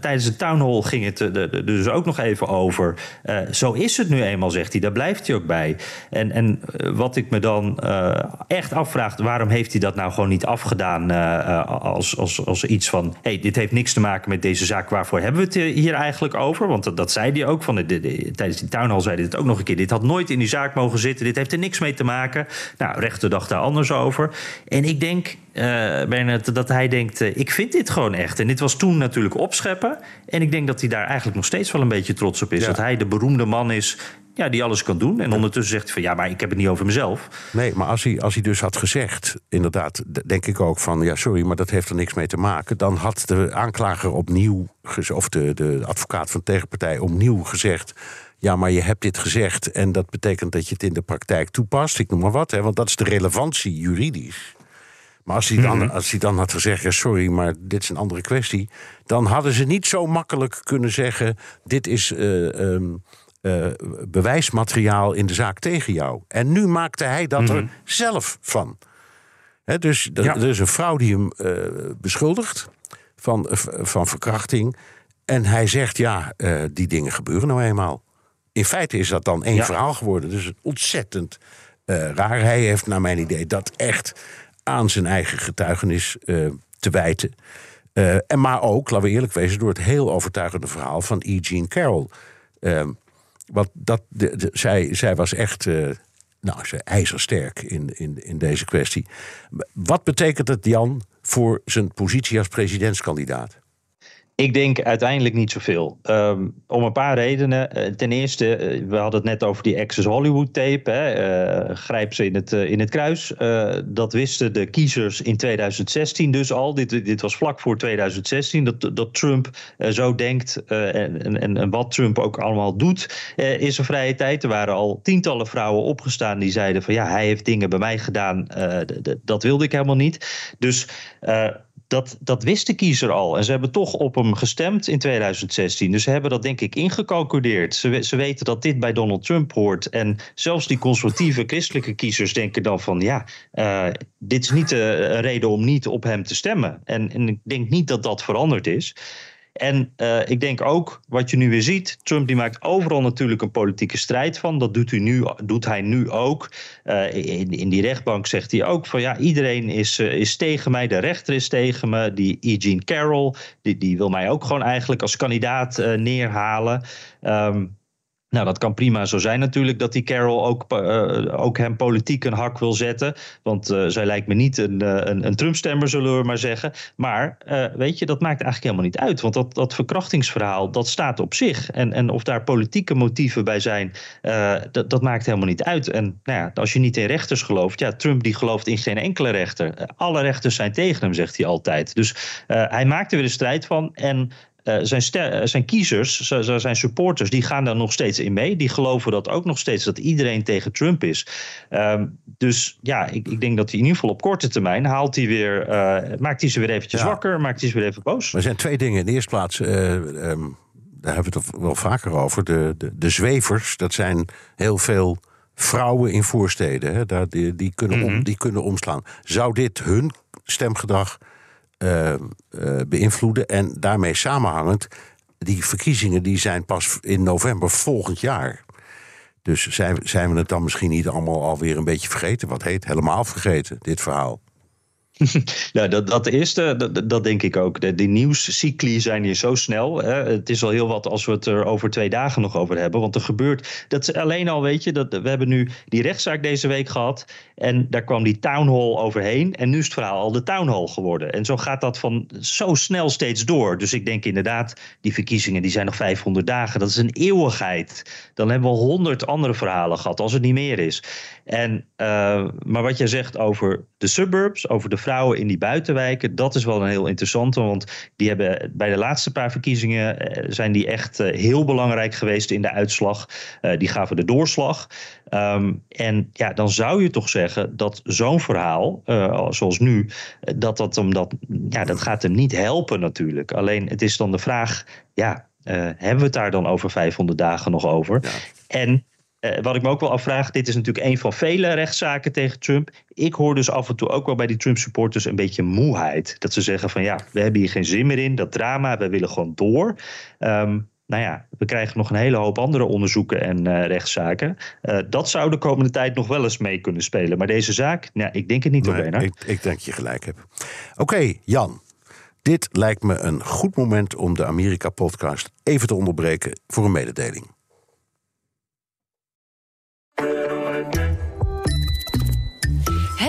tijdens de town hall ging het er dus ook nog even over. Uh, zo is het nu eenmaal, zegt hij. Daar blijft hij ook bij. En, en uh, wat ik me dan echt afvraag... waarom heeft hij dat nou gewoon niet afgedaan als, als, als iets van... hey, dit heeft niks te maken met deze zaak. Waarvoor hebben we het hier eigenlijk over? Want dat, zei hij ook. Van de, de, de, tijdens die town hall zei hij het ook nog een keer. Dit had nooit in die zaak mogen zitten. Dit heeft er niks mee te maken. Nou, rechter dacht daar anders over. En ik denk, Bernard, dat hij denkt... ik vind dit gewoon echt. En dit was toen natuurlijk opscheppen. En ik denk dat hij daar eigenlijk nog steeds wel een beetje trots op is. Dat hij de beroemde man is ja, die alles kan doen. En ondertussen zegt hij van ja, maar ik heb het niet over mezelf. Nee, maar als hij, als hij dus had gezegd, inderdaad, denk ik ook van ja, sorry, maar dat heeft er niks mee te maken. Dan had de aanklager opnieuw, of de, de advocaat van de tegenpartij opnieuw gezegd. Ja, maar je hebt dit gezegd en dat betekent dat je het in de praktijk toepast. Ik noem maar wat, hè, want dat is de relevantie juridisch. Maar als hij, dan, mhm. als hij dan had gezegd: ja, sorry, maar dit is een andere kwestie. dan hadden ze niet zo makkelijk kunnen zeggen: dit is. Uh, um, uh, bewijsmateriaal in de zaak tegen jou. En nu maakte hij dat er mhm. zelf van. He, dus ja. er is een vrouw die hem uh, beschuldigt van, van verkrachting. En hij zegt: ja, die dingen gebeuren nou eenmaal. In feite is dat dan één verhaal geworden. Dus ontzettend raar. Hij heeft, naar mijn idee, dat echt aan zijn eigen getuigenis uh, te wijten. Uh, en maar ook, laten we eerlijk wezen, door het heel overtuigende verhaal van E. Jean Carroll. Uh, want dat, de, zij, zij was echt uh, nou, ze ijzersterk in, in, in deze kwestie. Wat betekent het, Jan, voor zijn positie als presidentskandidaat? Ik denk uiteindelijk niet zoveel. Um, om een paar redenen. Eh, ten eerste, eh, we hadden het net over die Access Hollywood tape. Hè. Uh, grijp ze in het, in het kruis. Dat wisten de kiezers in 2016 dus al. Dit, dit was vlak voor 2016. Dat, dat Trump zo denkt. En, en, en, wat Trump ook allemaal doet in zijn vrije tijd. Er waren al tientallen vrouwen opgestaan die zeiden van ja, hij heeft dingen bij mij gedaan. dat wilde ik helemaal niet. Dus dat, dat wist de kiezer al. En ze hebben toch op hem gestemd in 2016. Dus ze hebben dat denk ik ingecalculeerd. Ze, ze weten dat dit bij Donald Trump hoort. En zelfs die conservatieve christelijke kiezers denken dan van... ja, uh, dit is niet een reden om niet op hem te stemmen. En, en ik denk niet dat dat veranderd is. En uh, ik denk ook, wat je nu weer ziet, Trump die maakt overal natuurlijk een politieke strijd van. Dat doet, hij nu, doet hij nu ook. Uh, in, in, die rechtbank zegt hij ook van ja, iedereen is, uh, is tegen mij, de rechter is tegen me. Die Eugene Carroll, die, die wil mij ook gewoon eigenlijk als kandidaat neerhalen. Um, nou, dat kan prima zo zijn natuurlijk dat die Carol ook, uh, ook hem politiek een hak wil zetten. Want uh, zij lijkt me niet een, uh, een, een Trump-stemmer, zullen we maar zeggen. Maar weet je, dat maakt eigenlijk helemaal niet uit. Want dat, dat verkrachtingsverhaal, dat staat op zich. En, en of daar politieke motieven bij zijn, dat, dat maakt helemaal niet uit. En nou ja, als je niet in rechters gelooft, ja, Trump die gelooft in geen enkele rechter. alle rechters zijn tegen hem, zegt hij altijd. Dus hij maakt er weer een strijd van. En uh, zijn, uh, zijn kiezers, zijn supporters, die gaan daar nog steeds in mee. Die geloven dat ook nog steeds dat iedereen tegen Trump is. Uh, dus ja, ik, ik, denk dat hij in ieder geval op korte termijn haalt hij weer, uh, maakt hij ze weer eventjes ja. wakker, maakt hij ze weer even boos. Er zijn twee dingen. In de eerste plaats. Um, daar hebben we het wel vaker over. De, de, de zwevers, dat zijn heel veel vrouwen in voorsteden. Hè, daar, die, die, kunnen om, mm -hmm. die kunnen omslaan. Zou dit hun stemgedrag uh, uh, beïnvloeden. En daarmee samenhangend, die verkiezingen die zijn pas in november volgend jaar. Dus zijn, zijn we het dan misschien niet allemaal alweer een beetje vergeten? Wat heet helemaal vergeten, dit verhaal? nou, dat, dat eerste, dat, denk ik ook. De, die nieuwscycli zijn hier zo snel. Hè. Het is al heel wat als we het er over twee dagen nog over hebben. Want er gebeurt, dat alleen al, weet je, dat, we hebben nu die rechtszaak deze week gehad. En daar kwam die town hall overheen. En nu is het verhaal al de town hall geworden. En zo gaat dat van zo snel steeds door. Dus ik denk inderdaad, die verkiezingen die zijn nog 500 dagen. Dat is een eeuwigheid. Dan hebben we honderd andere verhalen gehad, als het niet meer is. En, uh, maar wat jij zegt over de suburbs, over de vrouwen in die buitenwijken, dat is wel een heel interessante. Want die hebben bij de laatste paar verkiezingen eh, zijn die echt uh, heel belangrijk geweest in de uitslag. Uh, die gaven de doorslag. Um, en ja, dan zou je toch zeggen dat zo'n verhaal, zoals nu, dat, dat, hem dat, ja, dat gaat hem niet helpen natuurlijk. Alleen het is dan de vraag, ja, hebben we het daar dan over 500 dagen nog over? Ja. En uh, wat ik me ook wel afvraag, dit is natuurlijk een van vele rechtszaken tegen Trump. Ik hoor dus af en toe ook wel bij die Trump-supporters een beetje moeheid. Dat ze zeggen van ja, we hebben hier geen zin meer in, dat drama, we willen gewoon door. Um, nou ja, we krijgen nog een hele hoop andere onderzoeken en uh, rechtszaken. Uh, dat zou de komende tijd nog wel eens mee kunnen spelen. Maar deze zaak, nou, ik denk het niet, nee, hoor, ik, ik denk je gelijk hebt. Oké, okay, Jan. Dit lijkt me een goed moment om de Amerika-podcast even te onderbreken voor een mededeling.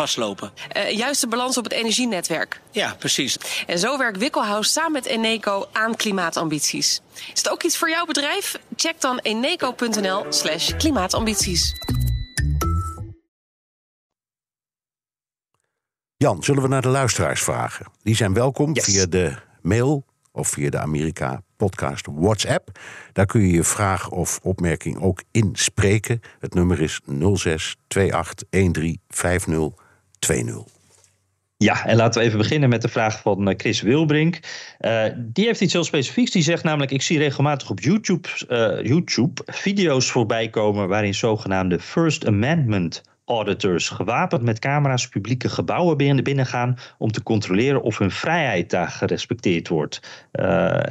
vastlopen. Uh, juist de balans op het energienetwerk. Ja, precies. En zo werkt Wikkelhuis samen met Eneco aan klimaatambities. Is het ook iets voor jouw bedrijf? Check dan eneco.nl slash klimaatambities. Jan, zullen we naar de luisteraars vragen? Die zijn welkom yes. via de mail of via de Amerika podcast WhatsApp. Daar kun je je vraag of opmerking ook inspreken. Het nummer is 06 28 13 50 20. Ja, en laten we even beginnen met de vraag van eh, Chris Wilbrink. Uh, die heeft iets heel specifieks. Die zegt namelijk: Ik zie regelmatig op YouTube, uh, YouTube video's voorbij komen. waarin zogenaamde First Amendment auditors gewapend met camera's publieke gebouwen binnengaan om te controleren of hun vrijheid daar gerespecteerd wordt.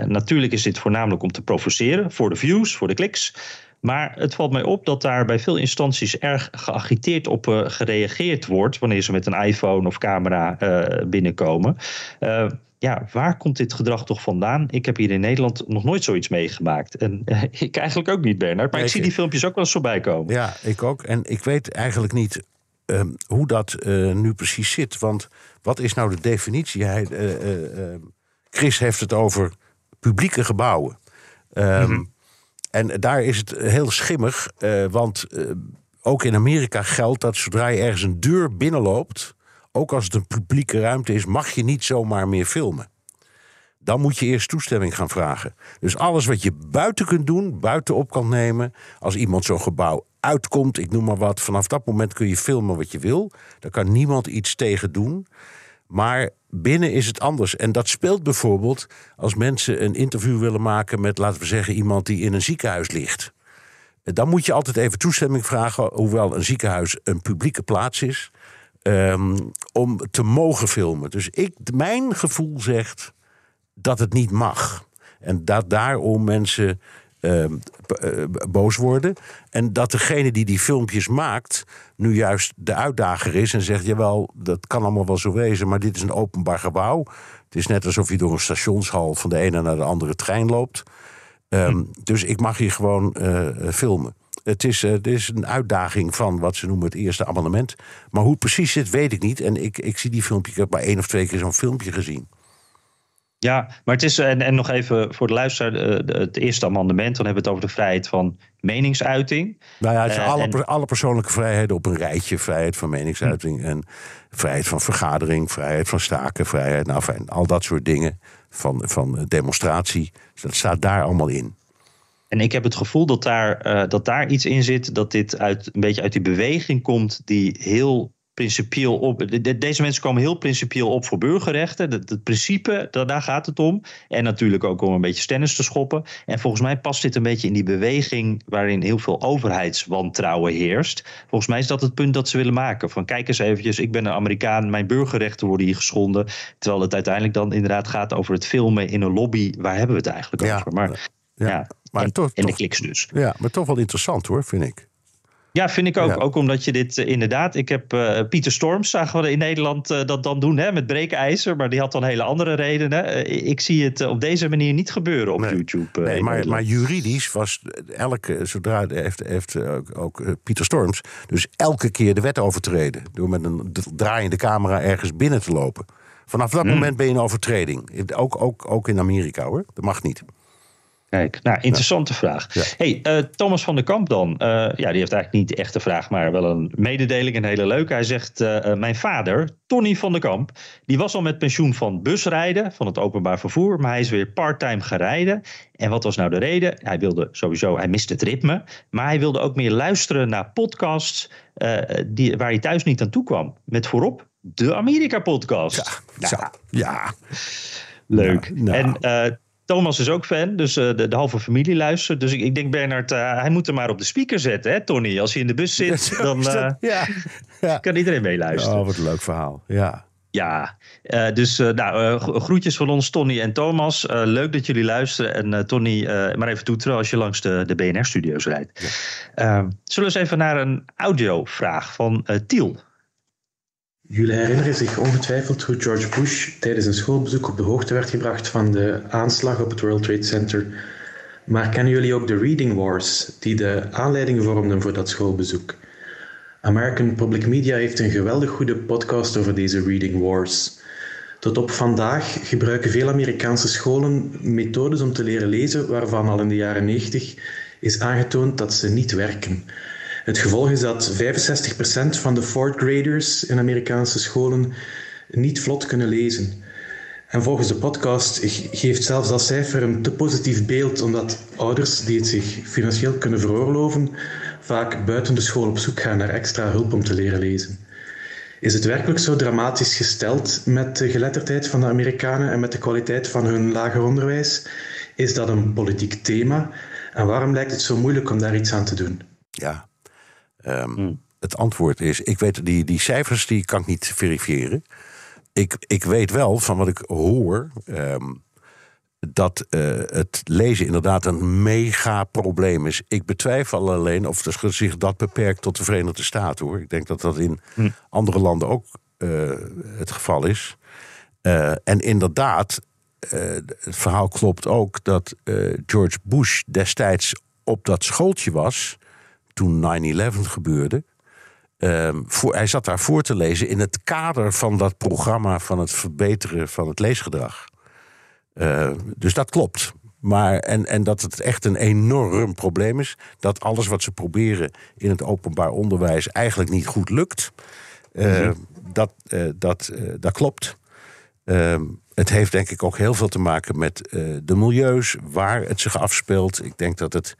Natuurlijk is dit voornamelijk om te provoceren voor de views, voor de kliks. Maar het valt mij op dat daar bij veel instanties erg geagiteerd op uh, gereageerd wordt wanneer ze met een iPhone of camera uh, binnenkomen. Uh, ja, waar komt dit gedrag toch vandaan? Ik heb hier in Nederland nog nooit zoiets meegemaakt. En ik eigenlijk ook niet, Bernard. Maar ik zie die filmpjes ook wel eens voorbij komen. Ja, ik ook. En ik weet eigenlijk niet um, hoe dat nu precies zit. Want wat is nou de definitie? Hij, Chris heeft het over publieke gebouwen. Um. En daar is het heel schimmig, uh, want uh, ook in Amerika geldt dat zodra je ergens een deur binnenloopt, ook als het een publieke ruimte is, mag je niet zomaar meer filmen. Dan moet je eerst toestemming gaan vragen. Dus alles wat je buiten kunt doen, buiten op kan nemen, als iemand zo'n gebouw uitkomt, ik noem maar wat, vanaf dat moment kun je filmen wat je wil. Daar kan niemand iets tegen doen. Maar binnen is het anders. En dat speelt bijvoorbeeld als mensen een interview willen maken met, laten we zeggen, iemand die in een ziekenhuis ligt. Dan moet je altijd even toestemming vragen, hoewel een ziekenhuis een publieke plaats is, um, om te mogen filmen. Dus ik, mijn gevoel zegt dat het niet mag. En dat daarom mensen uh, boos worden. En dat degene die die filmpjes maakt, nu juist de uitdager is en zegt: Jawel, dat kan allemaal wel zo wezen, maar dit is een openbaar gebouw. Het is net alsof je door een stationshal van de ene naar de andere trein loopt. Um, dus ik mag hier gewoon uh, filmen. Het is, uh, het is een uitdaging van wat ze noemen het eerste amendement. Maar hoe het precies zit, weet ik niet. En ik, ik zie die filmpje, ik heb maar één of twee keer zo'n filmpje gezien. Ja, maar het is, en, en nog even voor de luisteraar, het eerste amendement, dan hebben we het over de vrijheid van meningsuiting. Nou ja, het is Uh, alle, en- per- alle persoonlijke vrijheden op een rijtje. Vrijheid van meningsuiting en vrijheid van vergadering, vrijheid van staken, vrijheid, nou fijn, al dat soort dingen van, van demonstratie. Dus dat staat daar allemaal in. En ik heb het gevoel dat daar, eh, dat daar iets in zit, dat dit uit, een beetje uit die beweging komt die heel principieel op. de- de- Deze mensen komen heel principieel op voor burgerrechten. Het, principe, da- daar gaat het om. En natuurlijk ook om een beetje stennis te schoppen. En volgens mij past dit een beetje in die beweging waarin heel veel overheidswantrouwen heerst. Volgens mij is dat het punt dat ze willen maken. Van kijk eens eventjes, ik ben een Amerikaan, mijn burgerrechten worden hier geschonden. Terwijl het uiteindelijk dan inderdaad gaat over het filmen in een lobby. Waar hebben we het eigenlijk Ja, over? Maar ja, maar en, toch- en de toch- kliks dus. Ja, maar toch wel interessant hoor, vind ik. Ja, vind ik ook. Ja. Ook omdat je dit eh, inderdaad. Ik heb eh, Pieter Storms, zagen we in Nederland eh, dat dan doen hè, met breekijzer. Maar die had dan hele andere redenen. Ik zie het op deze manier niet gebeuren op Nee. YouTube. Nee, maar, maar juridisch was elke, zodra heeft, heeft ook, Pieter Storms dus elke keer de wet overtreden. Door met een draaiende camera ergens binnen te lopen. Vanaf dat moment ben je een overtreding. Ook, ook, ook in Amerika hoor. Dat mag niet. Kijk, nou, interessante vraag. Ja. Hey, eh, Thomas van der Kamp dan. Eh, ja, die heeft eigenlijk niet echt een vraag, maar wel een mededeling. Een hele leuke. Hij zegt, eh, mijn vader, Tony van der Kamp... die was al met pensioen van busrijden, van het openbaar vervoer... maar hij is weer parttime gaan rijden. En wat was nou de reden? Hij wilde sowieso, hij miste het ritme... maar hij wilde ook meer luisteren naar podcasts... die, waar hij thuis niet aan toe kwam. Met voorop de Amerika-podcast. Nou, Zo, ja. Leuk. Nou, nou. En Thomas is ook fan, dus eh, de, de halve familie luistert. Dus ik, ik denk, Bernard, eh, hij moet hem maar op de speaker zetten, hè, Tony? Als hij in de bus zit, dan eh, ja. ja. kan iedereen meeluisteren. Oh, wat een leuk verhaal. Ja. Ja, dus nou, gro- groetjes van ons, Tony en Thomas. Leuk dat jullie luisteren. En Tony, maar even toeteren als je langs de, de BNR-studio's rijdt. Zullen we eens even naar een audiovraag van Tiel. Jullie herinneren zich ongetwijfeld hoe George Bush tijdens een schoolbezoek op de hoogte werd gebracht van de aanslag op het World Trade Center. Maar kennen jullie ook de Reading Wars, die de aanleiding vormden voor dat schoolbezoek? American Public Media heeft een geweldig goede podcast over deze Reading Wars. Tot op vandaag gebruiken veel Amerikaanse scholen methodes om te leren lezen waarvan al in de jaren 90 is aangetoond dat ze niet werken. Het gevolg is dat 65% van de fourth graders in Amerikaanse scholen niet vlot kunnen lezen. En volgens de podcast ge- geeft zelfs dat cijfer een te positief beeld, omdat ouders die het zich financieel kunnen veroorloven, vaak buiten de school op zoek gaan naar extra hulp om te leren lezen. Is het werkelijk zo dramatisch gesteld met de geletterdheid van de Amerikanen en met de kwaliteit van hun lager onderwijs? Is dat een politiek thema? En waarom lijkt het zo moeilijk om daar iets aan te doen? Ja. Ehm, Het antwoord is, ik weet die, die cijfers die kan ik niet verifiëren. Ik, ik weet wel van wat ik hoor ehm, dat eh, het lezen inderdaad een mega probleem is. Ik betwijfel alleen of er zich dat beperkt tot de Verenigde Staten hoor. Ik denk dat dat in andere landen ook eh, het geval is. Eh, en inderdaad, het verhaal klopt ook dat George Bush destijds op dat schooltje was toen 9-11 gebeurde. Ehm, voor, hij zat daar voor te lezen in het kader van dat programma van het verbeteren van het leesgedrag. Eh, dus dat klopt. Maar, en, en dat het echt een enorm probleem is. Dat alles wat ze proberen in het openbaar onderwijs eigenlijk niet goed lukt. Eh, dat, eh, dat, eh, dat klopt. Ehm, het heeft denk ik ook heel veel te maken met eh, de milieus, waar het zich afspeelt. Ik denk dat het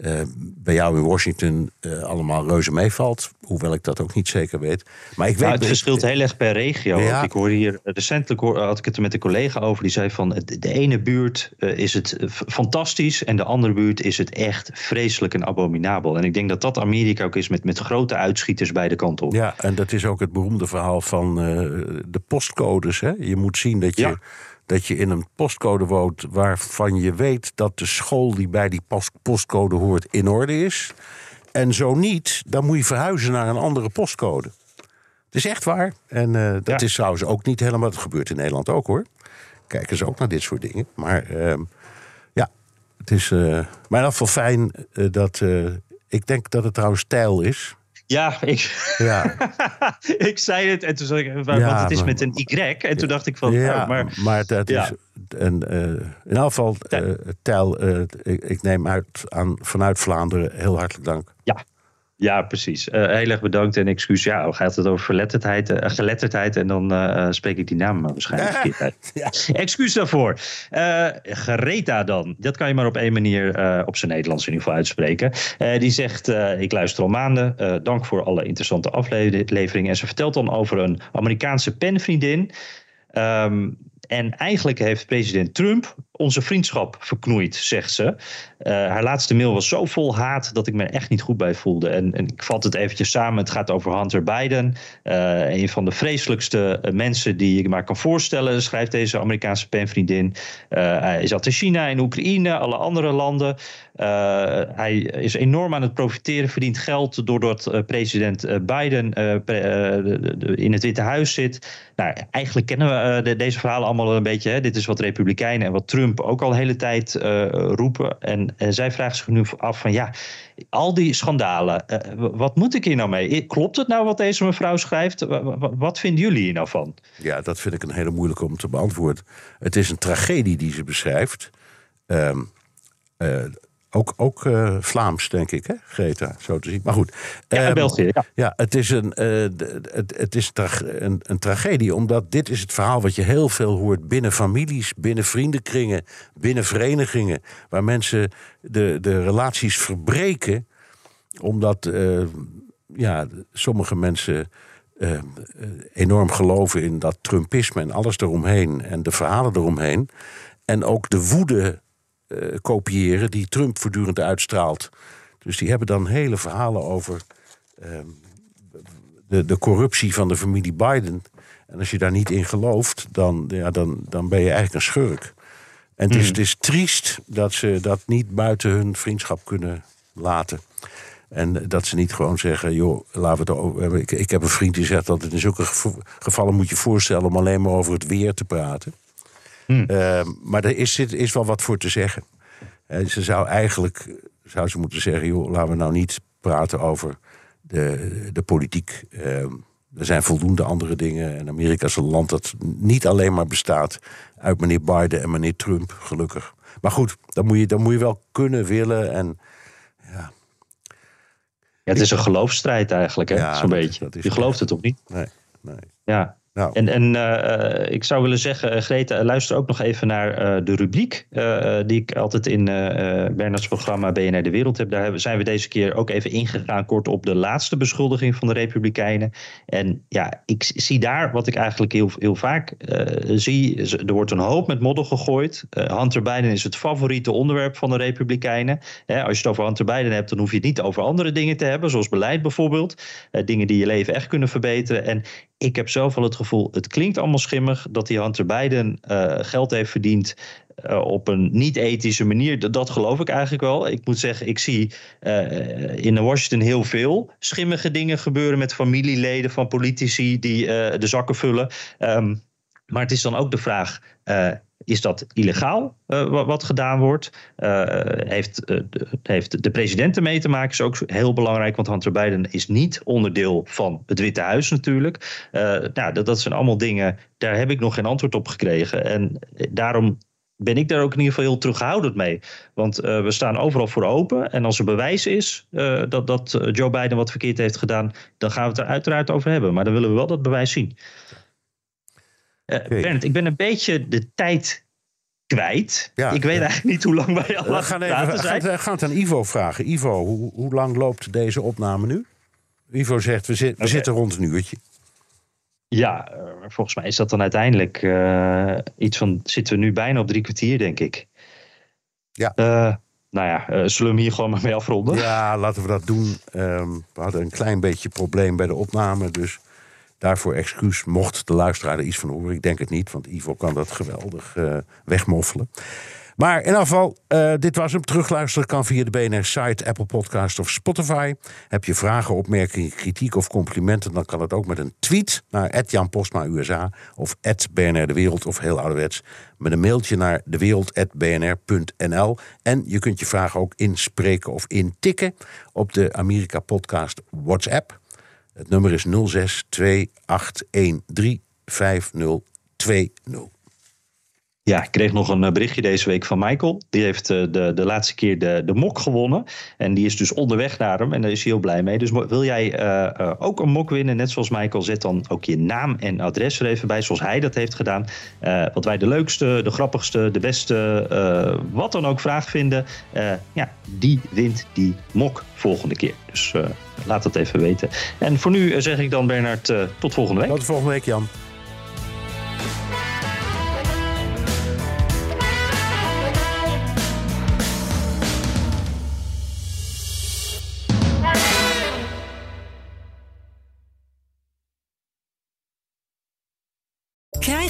eh, bij jou in Washington eh, allemaal reuze meevalt. Hoewel ik dat ook niet zeker weet. Maar ik weet Nou, het ik- verschilt heel erg per regio. Ja. Ik hoorde hier recentelijk hoor- had ik het er met een collega over. Die zei van het- de ene buurt eh, is het eh, fantastisch en de andere buurt is het echt vreselijk en abominabel. En ik denk dat dat Amerika ook is met, met grote uitschieters beide kanten op. Ja, en dat is ook het beroemde verhaal van eh, de postcodes. Hè? Je moet zien dat je, Ja. Dat je in een postcode woont waarvan je weet dat de school die bij die post- postcode hoort in orde is. En zo niet, dan moet je verhuizen naar een andere postcode. Het is echt waar. En eh, dat Ja. is trouwens ook niet helemaal. Dat gebeurt in Nederland ook hoor. Kijken ze ook naar dit soort dingen. Maar ehm, ja, het is. eh maar in ieder geval fijn eh, dat. ik denk dat het trouwens stijl is. Ja, ik, Ja. ik zei het en toen zei ik, want Ja, het is maar- met een Y. En toen dacht ik van, ja, oh, maar maar dat ja. is een, eh, in elk geval, eh Tijl, eh, ik, ik neem uit aan, vanuit Vlaanderen heel hartelijk dank. Ja, ja precies. Eh, heel erg bedankt en excuus. Ja, gaat het over verletterdheid, eh, geletterdheid en dan eh, spreek ik die naam maar waarschijnlijk verkeerd uit. Excuus daarvoor. Greta dan. Dat kan je maar op één manier op zijn Nederlands in ieder geval uitspreken. Die zegt, ik luister al maanden. Dank voor alle interessante afleveringen. En ze vertelt dan over een Amerikaanse penvriendin. Ehm, en eigenlijk heeft president Trump onze vriendschap verknoeid, zegt ze. Eh, haar laatste mail was zo vol haat dat ik me echt niet goed bij voelde. En, en ik vat het eventjes samen. Het gaat over Hunter Biden. Eh, een van de vreselijkste eh, mensen die je maar kan voorstellen, schrijft deze Amerikaanse penvriendin. Eh, hij zat in China, in Oekraïne, alle andere landen. Hij is enorm aan het profiteren, verdient geld doordat president Biden in het Witte Huis zit. Nou, eigenlijk kennen we de- deze verhalen allemaal een beetje. Hè? Dit is wat Republikeinen en wat Trump ook al de hele tijd eh, roepen. En eh, zij vraagt zich nu af van ja, al die schandalen, eh, wat moet ik hier nou mee? Klopt het nou wat deze mevrouw schrijft? Wa- wa- Wat vinden jullie hier nou van? Ja, dat vind ik een hele moeilijke om te beantwoorden. Het is een tragedie die ze beschrijft. Ehm, eh, ook ook eh, Vlaams, denk ik, hè, Greta, zo te zien. Maar goed. Ja, Ehm, België, ja. het is, een, eh, het, het is tra- een, een tragedie, omdat dit is het verhaal wat je heel veel hoort binnen families, binnen vriendenkringen, binnen verenigingen, waar mensen de, de relaties verbreken, omdat eh, ja, sommige mensen enorm geloven in dat Trumpisme en alles eromheen en de verhalen eromheen. En ook de woede eh, kopiëren die Trump voortdurend uitstraalt. Dus die hebben dan hele verhalen over ehm, de, de corruptie van de familie Biden. En als je daar niet in gelooft, dan, ja, dan, dan ben je eigenlijk een schurk. En het is, het is triest dat ze dat niet buiten hun vriendschap kunnen laten. En dat ze niet gewoon zeggen, joh, laten we het over hebben. Ik, ik heb een vriend die zegt dat in zulke gevallen moet je voorstellen om alleen maar over het weer te praten. Ehm, maar er is, is wel wat voor te zeggen. Eh, ze zou eigenlijk zou ze moeten zeggen, joh, laten we nou niet praten over de, de politiek. Ehm, er zijn voldoende andere dingen. En Amerika is een land dat niet alleen maar bestaat uit meneer Biden en meneer Trump, gelukkig. Maar goed, dan moet je, dan moet je wel kunnen, willen. En Ja, het is een geloofsstrijd eigenlijk, hè? Ja, Zo'n dat- beetje. dat is Je gelooft het toch niet? nee, nee. Ja. Nou. En, en eh, ik zou willen zeggen, eh, Greta, luister ook nog even naar eh, de rubriek die ik altijd in Bernards programma BNR De Wereld heb. Daar zijn we deze keer ook even ingegaan kort op de laatste beschuldiging van de Republikeinen. En ja, ik zie daar wat ik eigenlijk heel, heel vaak zie. Er wordt een hoop met modder gegooid. Hunter Biden is het favoriete onderwerp van de Republikeinen. Als je het over Hunter Biden hebt, dan hoef je het niet over andere dingen te hebben, zoals beleid bijvoorbeeld. Dingen die je leven echt kunnen verbeteren. En ik heb zelf wel het gevoel, het klinkt allemaal schimmig dat die Hunter Biden eh, geld heeft verdiend eh, op een niet-ethische manier. Dat, geloof ik eigenlijk wel. Ik moet zeggen, ik zie eh, in Washington heel veel schimmige dingen gebeuren met familieleden van politici die de zakken vullen. Ehm, maar het is dan ook de vraag. Is dat illegaal eh, wat, gedaan wordt? Eh, heeft, eh, heeft de president ermee te maken? Is ook heel belangrijk, want Hunter Biden is niet onderdeel van het Witte Huis natuurlijk. Nou, dat, dat zijn allemaal dingen, daar heb ik nog geen antwoord op gekregen. En daarom ben ik daar ook in ieder geval heel terughoudend mee. Want we staan overal voor open. En als er bewijs is dat, dat Joe Biden wat verkeerd heeft gedaan, dan gaan we het er uiteraard over hebben. Maar dan willen we wel dat bewijs zien. Eh Bernd, ik ben een beetje de tijd kwijt. Ja, ik weet eigenlijk niet hoe lang wij al We aan gaan, praten we zijn. gaan, we gaan het aan Ivo vragen. Ivo, hoe, hoe lang loopt deze opname nu? Ivo zegt, we, zit- we Oké. zitten rond een uurtje. Ja, eh, volgens mij is dat dan uiteindelijk eh, iets van. Zitten we nu bijna op drie kwartier, denk ik. Ja. Eh, nou ja, zullen we hem hier gewoon maar mee afronden? Ja, laten we dat doen. Ehm, we hadden een klein beetje probleem bij de opname. Dus daarvoor excuus mocht de luisteraar er iets van horen. Ik denk het niet, want Ivo kan dat geweldig eh, wegmoffelen. Maar in afval, uh, dit was hem. Terugluisteren kan via de BNR-site, Apple Podcast of Spotify. Heb je vragen, opmerkingen, kritiek of complimenten... dan kan het ook met een tweet naar Jan Postma USA... of BNR De Wereld of heel ouderwets... met een mailtje naar dewereld.bnr.nl. En je kunt je vragen ook inspreken of intikken... op de Amerika-podcast WhatsApp. Het nummer is 06 2813 5020. Ja, ik kreeg nog een eh, berichtje deze week van Michael. Die heeft eh, de, de laatste keer de, de mok gewonnen. En die is dus onderweg naar hem. En daar is hij heel blij mee. Dus wil jij uh, ook een mok winnen, net zoals Michael, zet dan ook je naam en adres er even bij, zoals hij dat heeft gedaan. Wat wij de leukste, de grappigste, de beste, wat dan ook vraag vinden. ja, die wint die mok volgende keer. Dus laat dat even weten. En voor nu zeg ik dan, Bernard, tot volgende week. Tot volgende week, Jan.